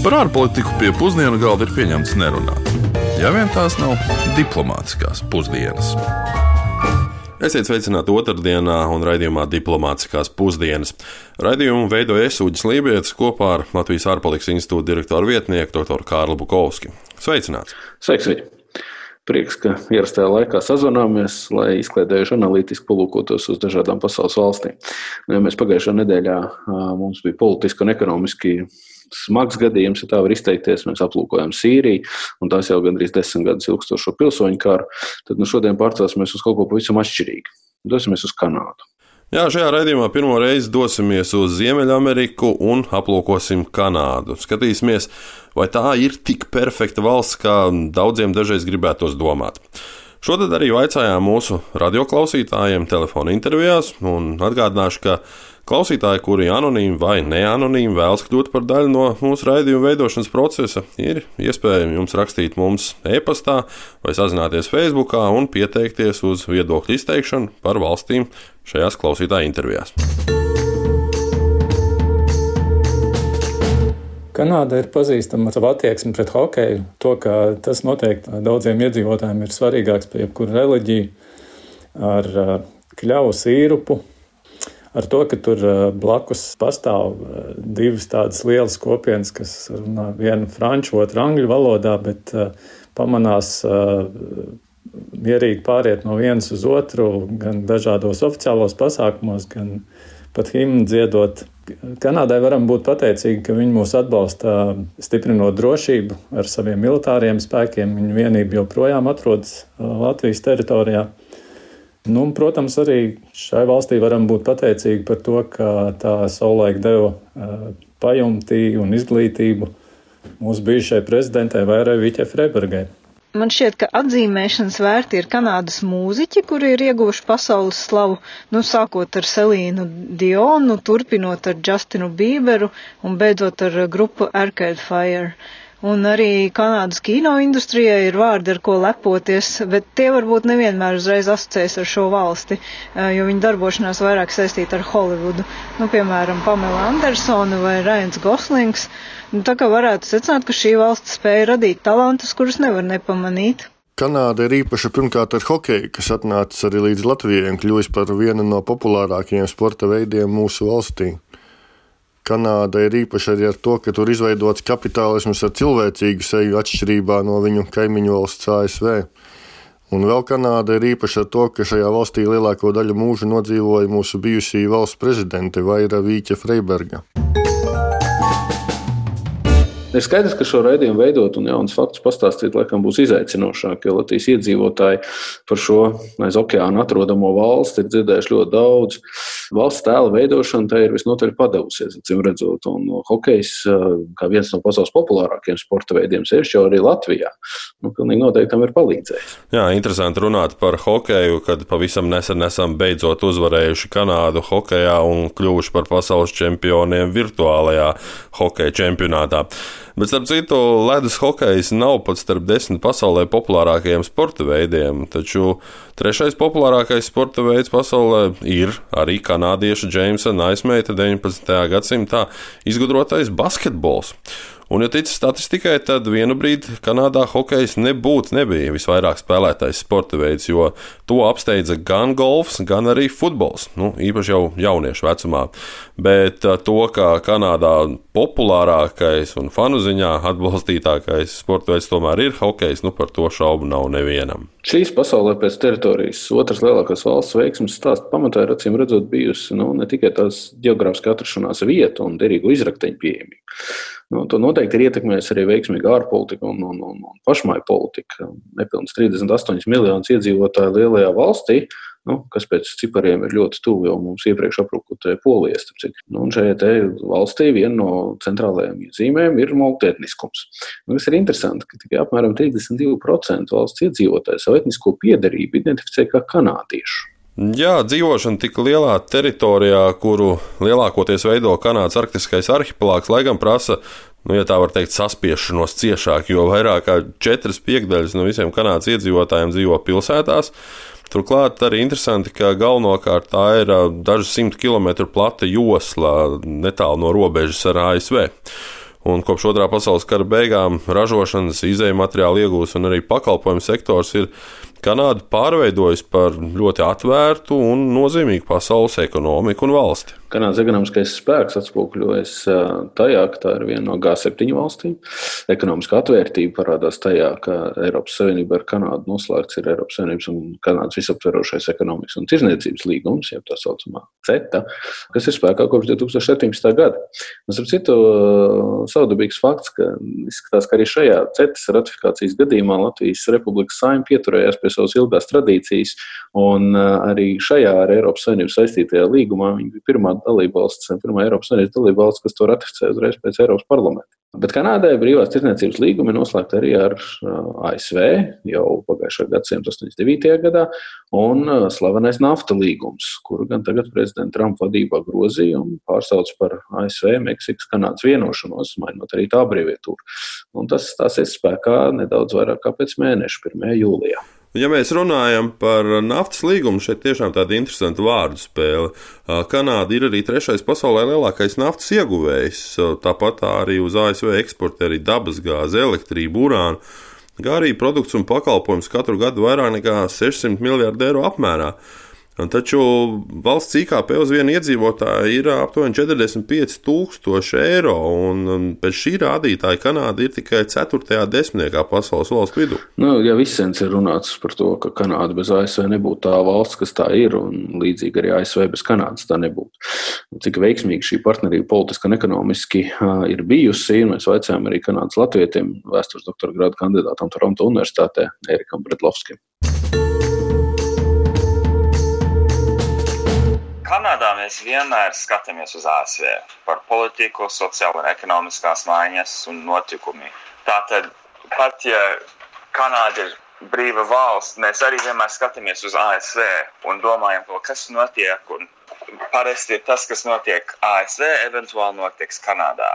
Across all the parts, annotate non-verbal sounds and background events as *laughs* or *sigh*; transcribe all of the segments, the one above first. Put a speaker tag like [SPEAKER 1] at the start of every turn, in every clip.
[SPEAKER 1] Par ārpolitiku pie pusdienu galda ir pieņemts nerunāt. Ja vien tās nav diplomātiskās pusdienas. Esiet sveicināti otrdienā un raidījumā Diplomātiskās pusdienas. Raidījumu veidoja Esūģis Lībijams kopā ar Latvijas ārpolitikas institūta direktoru vietnieku dr. Kārlu Bukovski. Sveicināts!
[SPEAKER 2] Sveiki! sveiki. Prieks, ka ierastajā laikā sazvanāmies, lai izklaidējuši analītiski palūkotos uz dažādām pasaules valstīm. Nu, ja mēs pagājušā nedēļā mums bija politiski un ekonomiski smags gadījums, ja tā var izteikties. Mēs aplūkojam Sīriju, un tās jau gandrīz desmit gadus ilgstošo pilsoņu karu. Tad nu, šodien pārcelsimies uz kaut ko pavisam atšķirīgu. Dosimies uz Kanādu.
[SPEAKER 1] Jā, šajā raidījumā pirmo reizi dosimies uz Ziemeļameriku un aplūkosim Kanādu. Skatīsimies, vai tā ir tik perfekta valsts, kā daudziem dažreiz gribētos domāt. Šodien arī vaicājām mūsu radioklausītājiem telefona intervijās un atgādināšu, ka Klausītāji, kuri anonīmi vai neanonīmi vēlas kļūt par daļu no mūsu raidījuma veidošanas procesa, ir iespējams jums rakstīt mums e-pastā vai sazināties Facebook un pieteikties uz viedokļu izteikšanu par valstīm šajās klausītāju intervijās.
[SPEAKER 3] Kanāda ir pazīstama ar savu attieksmi pret hokeju. To, ka tas noteikti daudziem iedzīvotājiem ir svarīgāks par jebkuru reliģiju, ar kļavu sīrupu, ar to, ka tur blakus pastāv divas tādas lielas kopienas, kas runā vienu franču, otru angļu valodā, bet pamanās mierīgi pāriet no vienas uz otru, gan dažādos oficiālos pasākumos, gan pat himnu dziedot. Kanādai varam būt pateicīgi, ka viņi mūs atbalsta stiprinot drošību ar saviem militāriem spēkiem. Viņu vienība joprojām atrodas Latvijas teritorijā. Nu, protams, arī šai valstī varam būt pateicīgi par to, ka tā savulaik deva pajumtī un izglītību mūsu bijušajai prezidentei Vairai Viķai Freibergai.
[SPEAKER 4] Man šķiet, ka atzīmēšanas vērti ir Kanādas mūziķi, kuri ir ieguvuši pasaules slavu, nu, sākot ar Selīnu Dionu, turpinot ar Justinu Bieberu un beidzot ar grupu Arcade Fire. Un arī Kanādas kino industrijai ir vārdi, ar ko lepoties, bet tie varbūt nevienmēr uzreiz asociēs ar šo valsti, jo viņa darbošanās vairāk saistīta ar Holivudu. Nu, piemēram, Pamela Andersona vai Rains Goslings. Nu, tā kā varētu secināt, ka šī valsts spēja radīt talantus, kurus nevar nepamanīt.
[SPEAKER 5] Kanāda ir īpaša pirmkārt ar hokeju, kas atnācis arī līdz Latvijai un kļuvis par vienu no populārākajiem sporta veidiem mūsu valstī. Kanāda ir īpaša arī ar to, ka tur izveidots kapitālisms ar cilvēcīgu seju atšķirībā no viņu kaimiņu valsts ASV. Un vēl Kanāda ir īpaša ar to, ka šajā valstī lielāko daļu mūža nodzīvoja mūsu bijusī valsts prezidente Vaira Vīķa Freiberga.
[SPEAKER 2] Ir skaidrs, ka šo raidījumu veidot un jaunus faktus pastāstīt, laikam, būs izaicinošāk, jo Latvijas iedzīvotāji par šo aiz okeāna atrodamo valsti ir dzirdējuši ļoti daudz. Valsts tēla veidošana tai ir visnotaļ padevusies, acīm redzot, un hokejs, kā viens no pasaules populārākajiem sporta veidiem, sevišķi jau arī Latvijā, nu, pilnīgi noteikti tam ir palīdzējis.
[SPEAKER 1] Jā, interesanti runāt par hokeju, kad pavisam nesen esam beidzot uzvarējuši Kanādu hokejā un kļuvuši par pasaules čempioniem virtuālajā hokeja čempionātā. Bet, starp citu, ledus hokejs nav pat starp desmit pasaulē populārākajiem sporta veidiem. Taču trešais populārākais sporta veids pasaulē ir arī kanādieša Džeimsa Naismeita 19. gadsimtā izgudrotais basketbols. Un, ja tic statistikai, tad vienu brīdi Kanādā hokejs nebūtu nebija visvairāk spēlētais sporta veids, jo to apsteidza gan golfs, gan arī futbols. Nu, īpaši jau jauniešu vecumā. Bet uh, to, ka Kanādā populārākais un fanu ziņā atbalstītākais sporta veids tomēr ir hokejs, nu par to šaubu nav nevienam.
[SPEAKER 2] Šīs pasaulē pēc teritorijas otras lielākās valsts veiksmes stāsts pamatā ir acīm redzot bijusi nu, ne tikai tās geogrāfiskā atrašanās vieta un derīgu izrakteņu pieejamība. Nu, to noteikti ir ietekmējusi arī veiksmīga ārpolitika un, un, un, un pašmaiņa politika. Nepilnīgi 38 miljonus iedzīvotāju lielajā valstī, nu, kas pēc cipariem ir ļoti tuvu jau mums iepriekš aprūkotajai polijas. Nu, šajā valstī viena no centrālajām iezīmēm ir multietniskums. Nu, kas ir interesanti, ka tikai apmēram 32% valsts iedzīvotāju savu etnisko piedarību identificē kā kanādiešu.
[SPEAKER 1] Jā, dzīvošana tik lielā teritorijā, kuru lielākoties veido Kanādas arktiskais arhipelāgs, lai gan prasa, nu, ja tā var teikt, saspiešanos ciešāk, jo vairāk kā četras piekdaļas no visiem Kanādas iedzīvotājiem dzīvo pilsētās. Turklāt arī interesanti, ka galvenokārt tā ir dažu simtu kilometru plata josla netālu no robežas ar ASV. Un kopš otrā pasaules kara beigām ražošanas, izējuma materiāla iegūs un arī pakalpojumu sektors ir Kanāda pārveidojas par ļoti atvērtu un nozīmīgu pasaules ekonomiku un valsti.
[SPEAKER 2] Kanādas ekonomiskais spēks atspoguļojas tajā, ka tā ir viena no G7 valstīm. Ekonomiskā atvērtība parādās tajā, ka Eiropas Savienība ar Kanādu noslēgts ir Eiropas Savienības un Kanādas visaptverošais ekonomikas un tirzniecības līgums, jeb tā saucamā CETA, kas ir spēkā kopš 2017. gada. Un, ap citu, savdabīgs fakts, ka izskatās, ka arī šajā CETAS ratifikācijas gadījumā Latvijas Republikas saima pieturējās pie savas ilgās tradīcijas, un arī šajā ar Eiropas Savienības saistītajā līgumā viņa bija pirmā dalībvalsts, pirmā Eiropas Savienības dalībvalsts, kas to ratificēja uzreiz pēc Eiropas parlamenta. Bet Kanādai brīvās tirdzniecības līgumi noslēgti arī ar ASV jau pagājušā gadsimta 89. gadā, un slavenais nafta līgums, kuru gan tagad prezidenta Trumpa vadībā grozīja un pārsauc par ASV Meksikas Kanādas vienošanos, mainot arī tā brīvvietūru. Tas stāsies spēkā nedaudz vairāk kā pēc mēneša, 1. jūlijā.
[SPEAKER 1] Ja mēs runājam par naftas līgumu, šeit tiešām tāda interesanta vārdu spēle. Kanāda ir arī trešais pasaulē lielākais naftas ieguvējs. Tāpat arī uz ASV eksportē arī dabasgāzi, elektrību, urānu, kā arī produkts un pakalpojums katru gadu vairāk nekā 600 miljardu eiro apmērā. Taču valsts IKP uz vienu iedzīvotāju ir aptuveni 45,000 eiro, un pēc šī rādītāja Kanāda ir tikai 4. desmitniekā pasaules valstu vidū.
[SPEAKER 2] Nu, ja visens ir runāts par to, ka Kanāda bez ASV nebūtu tā valsts, kas tā ir, un līdzīgi arī ASV bez Kanādas tā nebūtu. Cik veiksmīgi šī partnerība politiski un ekonomiski ir bijusi, un mēs vaicājām arī Kanādas latvietiem, vēstures doktora grādu kandidātam Toronto Universitātē, Erikam Bredlovskim.
[SPEAKER 6] Kanādā mēs vienmēr skatāmies uz ASV par politiku, sociālo un ekonomiskās maiņas un notikumi. Tātad, pat ja Kanāda ir brīva valsts, mēs arī vienmēr skatāmies uz ASV un domājam, kas notiek. Un parasti tas, kas notiek ASV, eventuāli notiks Kanādā.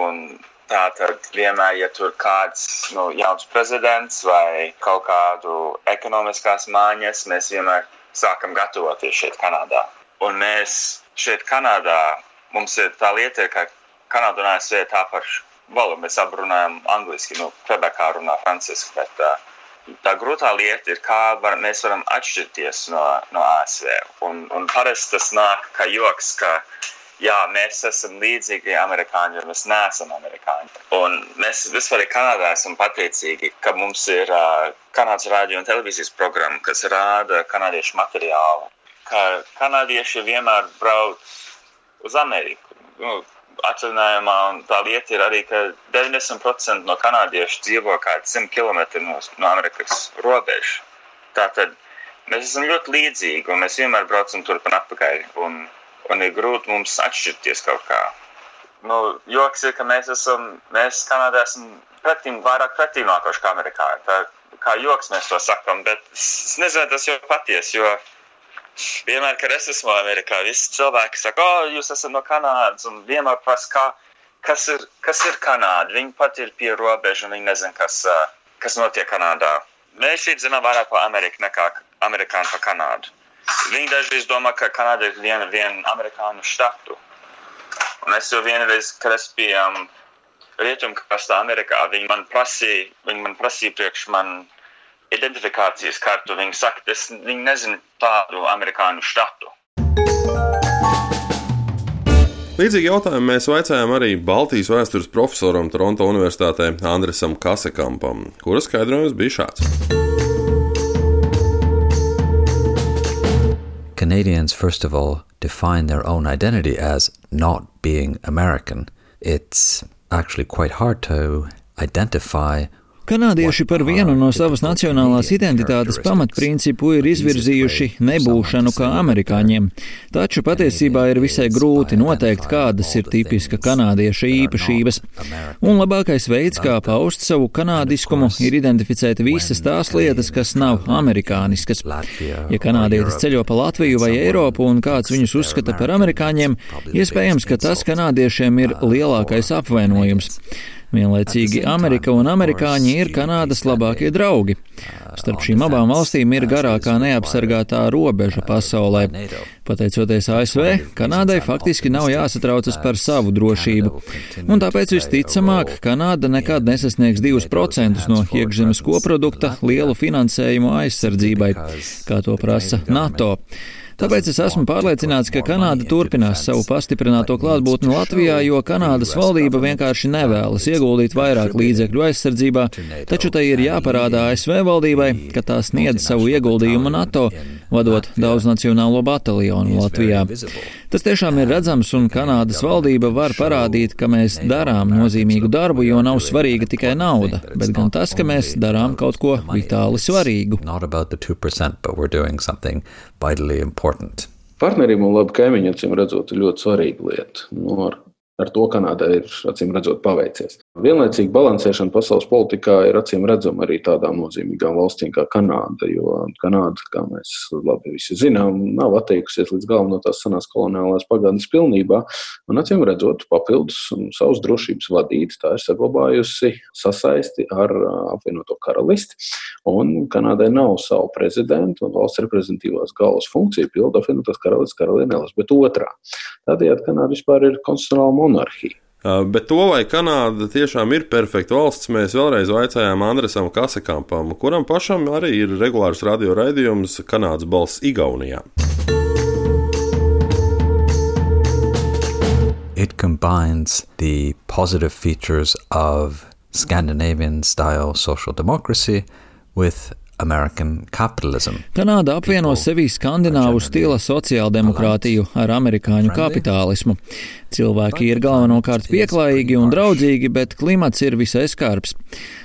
[SPEAKER 6] Un tā tad vienmēr, ja tur kāds nu, jauns prezidents vai kaut kādu ekonomiskās maiņas, mēs vienmēr sākam gatavoties šeit Kanādā. Un mēs šeit, Kanādā, mums ir tā lieta, ka Kanāda un ASV tā paša valoda. Mēs abi runājam angliski, nu, Kvebekā runā franciski. Bet, uh, tā grūtā lieta ir, kā var, mēs varam atšķirties no, no ASV. Un, un parasti tas nāk kā joks, ka jā, mēs esam līdzīgi amerikāņi, un mēs neesam amerikāņi. Un mēs vispār Kanādā esam pateicīgi, ka mums ir uh, Kanādas radio un televīzijas programma, kas rāda kanādiešu materiālu ka kanādieši vienmēr brauc uz Ameriku. Nu, atvaļinājumā, tā lieta ir arī, ka 90% no kanādiešu dzīvo kaut 100 km no, no Amerikas robežas. Tātad mēs esam ļoti līdzīgi, un mēs vienmēr braucam turp un atpakaļ. Un, un ir grūti mums atšķirties kaut kā. Nu, joks ir, ka mēs esam, mēs Kanādā esam pretim, vairāk pretīmākoši kā Amerikā. Tā, kā joks mēs to sakam, bet es nezinu, tas jau patiesi, jo vienmēr, kad es esmu Amerikā, visi cilvēki saka, o, oh, jūs esat no Kanādas, un vienmēr prasa, kā, kas, ir, kas ir Kanāda. Viņi pat ir pie robežas, un viņi nezina, kas, kas notiek Kanādā. Mēs šeit zinām vairāk par Ameriku nekā amerikāņu par Kanādu. Viņi dažreiz domā, ka Kanāda ir viena, viena amerikāņu štatu. Un es jau vienreiz, kad es biju um, Rietumkrastā Amerikā, viņi man prasīja, viņi man prasīja priekš man identifikācijas kartu. Viņi saka, es viņi nezinu tādu amerikāņu štatu.
[SPEAKER 1] Līdzīgi jautājumu mēs vaicājām arī Baltijas vēstures profesoram Toronto Universitātē Andresam Kasekampam, kura skaidrojums bija šāds.
[SPEAKER 7] Canadians, first of all, define their own identity as not being American. It's actually quite hard to identify
[SPEAKER 8] Kanādieši par vienu no savas nacionālās identitātes pamatprincipu ir izvirzījuši nebūšanu kā amerikāņiem, taču patiesībā ir visai grūti noteikt, kādas ir tipiska kanādieša īpašības. Un labākais veids, kā paust savu kanādiskumu, ir identificēt visas tās lietas, kas nav amerikāniskas. Ja kanādietis ceļo pa Latviju vai Eiropu un kāds viņus uzskata par amerikāņiem, iespējams, ka tas kanādiešiem ir lielākais apvainojums. Vienlaicīgi Amerika un amerikāņi ir Kanādas labākie draugi. Starp šīm abām valstīm ir garākā neapsargātā robeža pasaulē. Pateicoties ASV, Kanādai faktiski nav jāsatraucas par savu drošību, un tāpēc visticamāk Kanāda nekad nesasniegs 2% no iekšzemes koprodukta lielu finansējumu aizsardzībai, kā to prasa NATO. Tāpēc es esmu pārliecināts, ka Kanāda turpinās savu pastiprināto klātbūtni Latvijā, jo Kanādas valdība vienkārši nevēlas ieguldīt vairāk līdzekļu aizsardzībā, taču tai ir jāparādā ASV valdībai, ka tā sniedz savu ieguldījumu NATO, vadot daudznacionālo bataljonu Latvijā. Tas tiešām ir redzams, un Kanādas valdība var parādīt, ka mēs darām nozīmīgu darbu, jo nav svarīga tikai nauda, bet gan tas, ka mēs darām kaut ko vitāli svarīgu
[SPEAKER 2] important. Partneriem un labi kaimiņiem, acīm redzot, ir ļoti svarīga lieta. Nu, ar ar to Kanādai ir acīm redzot paveicies. Vienlaicīgi balansēšana pasaules politikā ir acīm redzama arī tādām nozīmīgām valstīm kā Kanāda, jo Kanāda, kā mēs labi visi zinām, nav atteikusies līdz galam no tās senās koloniālās pagātnes pilnībā, un acīm redzot papildus savus drošības vadīt, tā ir saglabājusi sasaisti ar apvienoto karalisti, un Kanādai nav savu prezidentu un valsts reprezentīvās galvas funkciju pilda apvienotās karalistas karaliene Elizabete II. Tādējādi Kanāda vispār ir konstitucionāla monarhija.
[SPEAKER 1] Bet to, vai Kanāda tiešām ir perfekta valsts, mēs vēlreiz vaicājām Andresam Kasekampam, kuram pašam arī ir regulārs radio raidījums Kanādas balss Igaunijā.
[SPEAKER 7] It combines the positive features of Scandinavian style social democracy with
[SPEAKER 8] Kanāda apvieno sevi skandināvu stila sociāldemokrātiju ar amerikāņu kapitālismu. Cilvēki ir galvenokārt pieklājīgi un draudzīgi, bet klimats ir visai skarbs.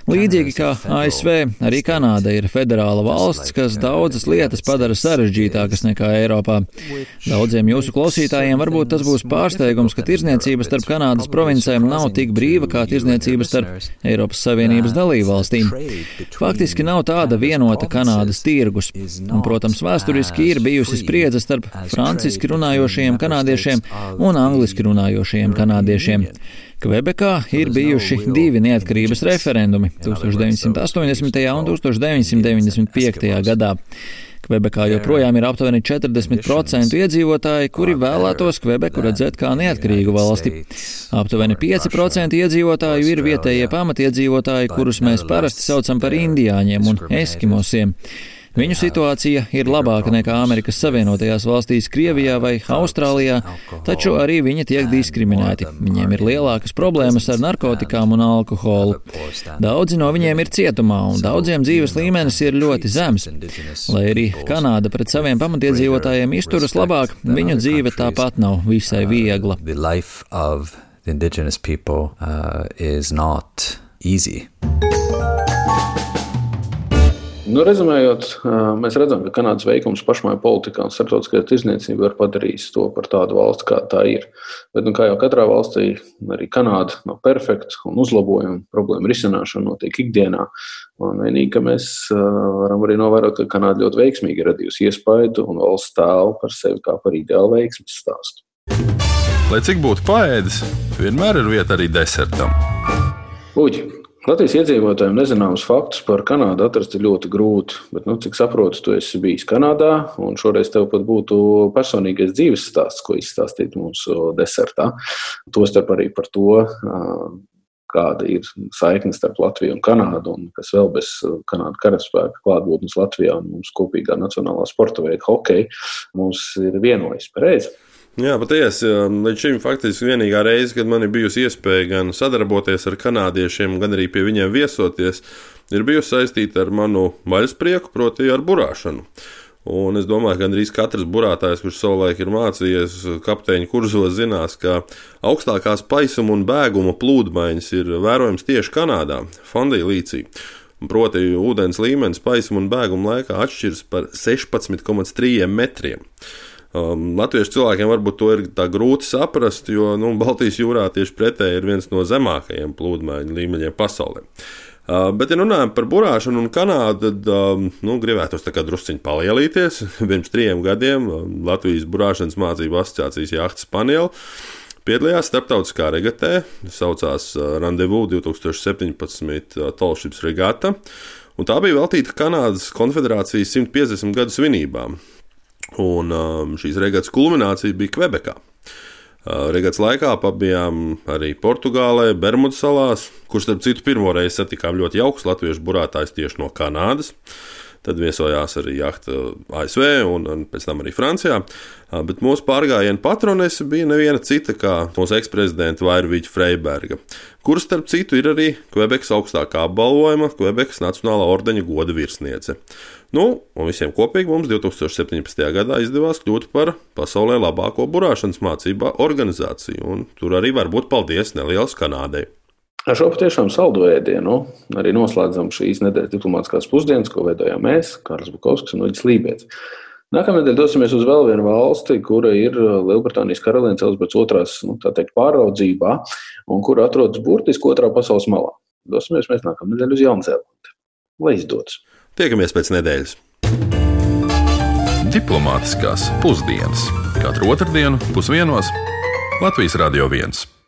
[SPEAKER 8] Līdzīgi kā ASV, arī Kanāda ir federāla valsts, kas daudzas lietas padara sarežģītākas nekā Eiropā. Daudziem jūsu klausītājiem varbūt tas būs pārsteigums, ka tirzniecība starp Kanādas provincēm nav tik brīva kā tirzniecība starp Eiropas Savienības dalību valstīm. Faktiski nav tāda vienota Kanādas tirgus, un, protams, vēsturiski ir bijusi spriedze starp franciski runājošajiem kanādiešiem un angliski runājošajiem kanādiešiem. Kvebekā ir bijuši divi neatkarības referendumi - 1980. un 1995. gadā. Kvebekā joprojām ir aptuveni 40% iedzīvotāji, kuri vēlētos Kvebeku redzēt kā neatkarīgu valsti. Aptuveni 5% iedzīvotāju ir vietējie pamatiedzīvotāji, kurus mēs parasti saucam par indiāņiem un eskimosiem. Viņu situācija ir labāka nekā Amerikas Savienotajās valstīs, Krievijā vai Austrālijā, taču arī viņi tiek diskriminēti. Viņiem ir lielākas problēmas ar narkotikām un alkoholu. Daudzi no viņiem ir cietumā, un daudziem dzīves līmenis ir ļoti zems. Lai arī Kanāda pret saviem pamatiedzīvotājiem izturas labāk, viņu dzīve tāpat nav visai viegla.
[SPEAKER 7] The indigenous people uh, is not easy.
[SPEAKER 2] Nu, rezumējot, mēs redzam, ka Kanādas veikums pašmāju politikā un starptautiskajā tirzniecībā ir padarījis to par tādu valsti, kāda tā ir. Bet, nu, kā jau katrā valstī, arī Kanāda nav perfekta un uzlabojuma problēma risināšana notiek ikdienā. Un vienīgi, ka mēs varam arī novērot, ka Kanāda ļoti veiksmīgi radījusi iespaidu un valsts tēlu par sevi kā par ideālu veiksmes stāstu.
[SPEAKER 1] Lai cik būtu paēdis, vienmēr ir vieta arī desertam.
[SPEAKER 2] Uģi, Latvijas iedzīvotājiem nezināmus faktus par Kanādu atrast ir ļoti grūti. Bet, nu, cik saprotu, tu esi bijis Kanādā, un šoreiz tev pat būtu personīgais dzīves stāsts, ko izstāstīt mūsu desertā. Tostarp arī par to, kāda ir saikne starp Latviju un Kanādu, un kas vēl bez Kanādas karaspēka klātbūtnes Latvijā un mūsu kopīgā nacionālā sporta veida hokeja mums ir vienojis pareizi.
[SPEAKER 1] Jā, patiesi. Līdz šim faktiski vienīgā reize, kad man ir bijusi iespēja gan sadarboties ar kanādiešiem, gan arī pie viņiem viesoties, ir bijusi saistīta ar manu vaļasprieku, proti, ar burāšanu. Un es domāju, ka gandrīz katrs burātājs, kurš savulaik ir mācījies kapteiņa kurzos, zinās, ka augstākās paisuma un bēguma plūdmaiņas ir vērojams tieši Kanādā, Fondija līcī. Proti, ūdens līmenis paisuma un bēguma laikā atšķiras par 16,3 metriem. Um, latviešu cilvēkiem varbūt to ir grūti saprast, jo nu, Baltijas jūrā tieši pretēji ir viens no zemākajiem plūdmaiņu līmeņiem pasaulē. Uh, bet, ja runājam par burāšanu un Kanādu, tad um, nu, gribētos druskuļi palielīties. *laughs* Pirms trim gadiem um, Latvijas burāšanas mācību asociācijas jahtas paneli Piedalījās starptautiskā regatē, saucās Rendezvous 2017. Tolšības regata, un tā bija veltīta Kanādas konfederācijas 150 gadu svinībām. Un um, šīs regatas kulminācija bija Kvebekā. Uh, Regats laikā pabijām arī Portugālē, Bermudu salās, kur starp citu pirmo reizi satikām ļoti jauks latviešu burātājs tieši no Kanādas. Tad viesojās arī jahta ASV un, un pēc tam arī Francijā. Bet mūsu pārgājiena patronese bija neviena cita kā mūsu eksprezidenta Vairvīķa Freiberga, kuras starp citu ir arī Kvebekas augstākā apbalvojuma Kvebekas Nacionālā ordeņa goda virsniece. Nu, un visiem kopīgi mums 2017. gadā izdevās kļūt par pasaulē labāko burāšanas mācībā organizāciju, un tur arī var būt paldies nelielas Kanādai.
[SPEAKER 2] Ar šo patiešām saldu ēdienu arī noslēdzam šīs nedēļas diplomātiskās pusdienas, ko veidojām mēs, Kārlis Bukovskis un Uģis Lībijams. Nākamnedēļ dosimies uz vēl vienu valsti, kura ir Lielbritānijas karalienes Elizabetes otrās nu, teikt, pāraudzībā, un kur atrodas burtiski otrā pasaules malā. Dosimies mēs nākamnedēļ uz Jaunzēlandi. Lai izdodas!
[SPEAKER 1] Tiekamies pēc nedēļas!
[SPEAKER 9] Diplomātiskās pusdienas katru otrdienu pusdienos Latvijas Radio 1.